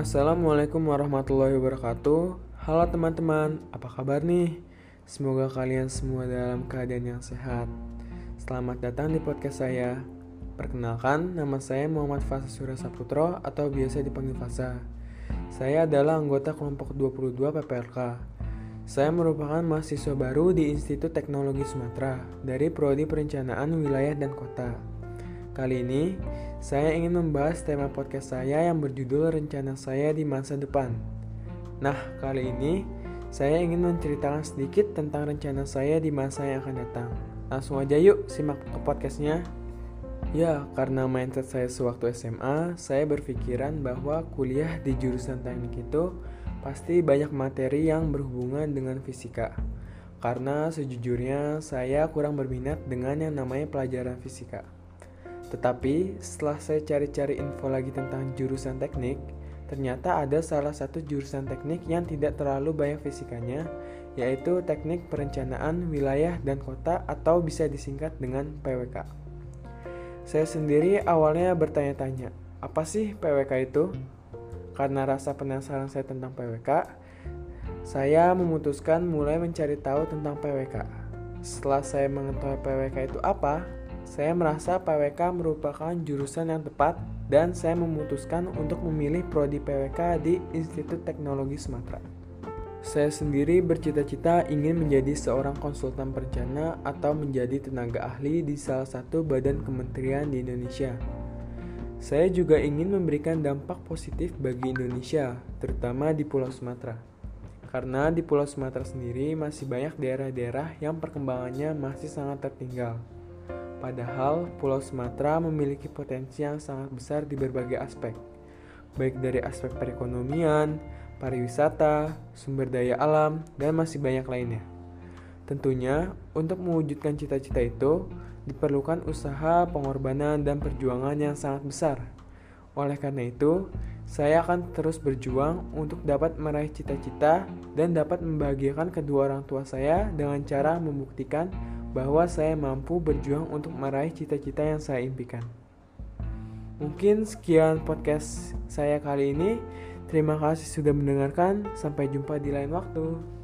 Assalamualaikum warahmatullahi wabarakatuh. Halo teman-teman, apa kabar nih? Semoga kalian semua dalam keadaan yang sehat. Selamat datang di podcast saya. Perkenalkan, nama saya Muhammad Fasa Surya Saputro atau biasa dipanggil Fasa. Saya adalah anggota kelompok 22 PPLK. Saya merupakan mahasiswa baru di Institut Teknologi Sumatera dari Prodi Perencanaan Wilayah dan Kota. Kali ini, saya ingin membahas tema podcast saya yang berjudul Rencana Saya di Masa Depan. Nah, kali ini saya ingin menceritakan sedikit tentang rencana saya di masa yang akan datang. Langsung aja yuk simak ke podcastnya. Ya, karena mindset saya sewaktu SMA, saya berpikiran bahwa kuliah di jurusan teknik itu pasti banyak materi yang berhubungan dengan fisika. Karena sejujurnya saya kurang berminat dengan yang namanya pelajaran fisika. Tetapi setelah saya cari-cari info lagi tentang jurusan teknik, ternyata ada salah satu jurusan teknik yang tidak terlalu banyak fisikanya, yaitu Teknik Perencanaan Wilayah dan Kota atau bisa disingkat dengan PWK. Saya sendiri awalnya bertanya-tanya, apa sih PWK itu? Karena rasa penasaran saya tentang PWK, saya memutuskan mulai mencari tahu tentang PWK. Setelah saya mengetahui PWK itu apa, saya merasa PWK merupakan jurusan yang tepat dan saya memutuskan untuk memilih prodi PWK di Institut Teknologi Sumatera. Saya sendiri bercita-cita ingin menjadi seorang konsultan perencana atau menjadi tenaga ahli di salah satu badan kementerian di Indonesia. Saya juga ingin memberikan dampak positif bagi Indonesia, terutama di Pulau Sumatera. Karena di Pulau Sumatera sendiri masih banyak daerah-daerah yang perkembangannya masih sangat tertinggal. Padahal Pulau Sumatera memiliki potensi yang sangat besar di berbagai aspek, baik dari aspek perekonomian, pariwisata, sumber daya alam, dan masih banyak lainnya. Tentunya, untuk mewujudkan cita-cita itu diperlukan usaha, pengorbanan, dan perjuangan yang sangat besar. Oleh karena itu, saya akan terus berjuang untuk dapat meraih cita-cita dan dapat membahagiakan kedua orang tua saya dengan cara membuktikan bahwa saya mampu berjuang untuk meraih cita-cita yang saya impikan. Mungkin sekian podcast saya kali ini. Terima kasih sudah mendengarkan. Sampai jumpa di lain waktu.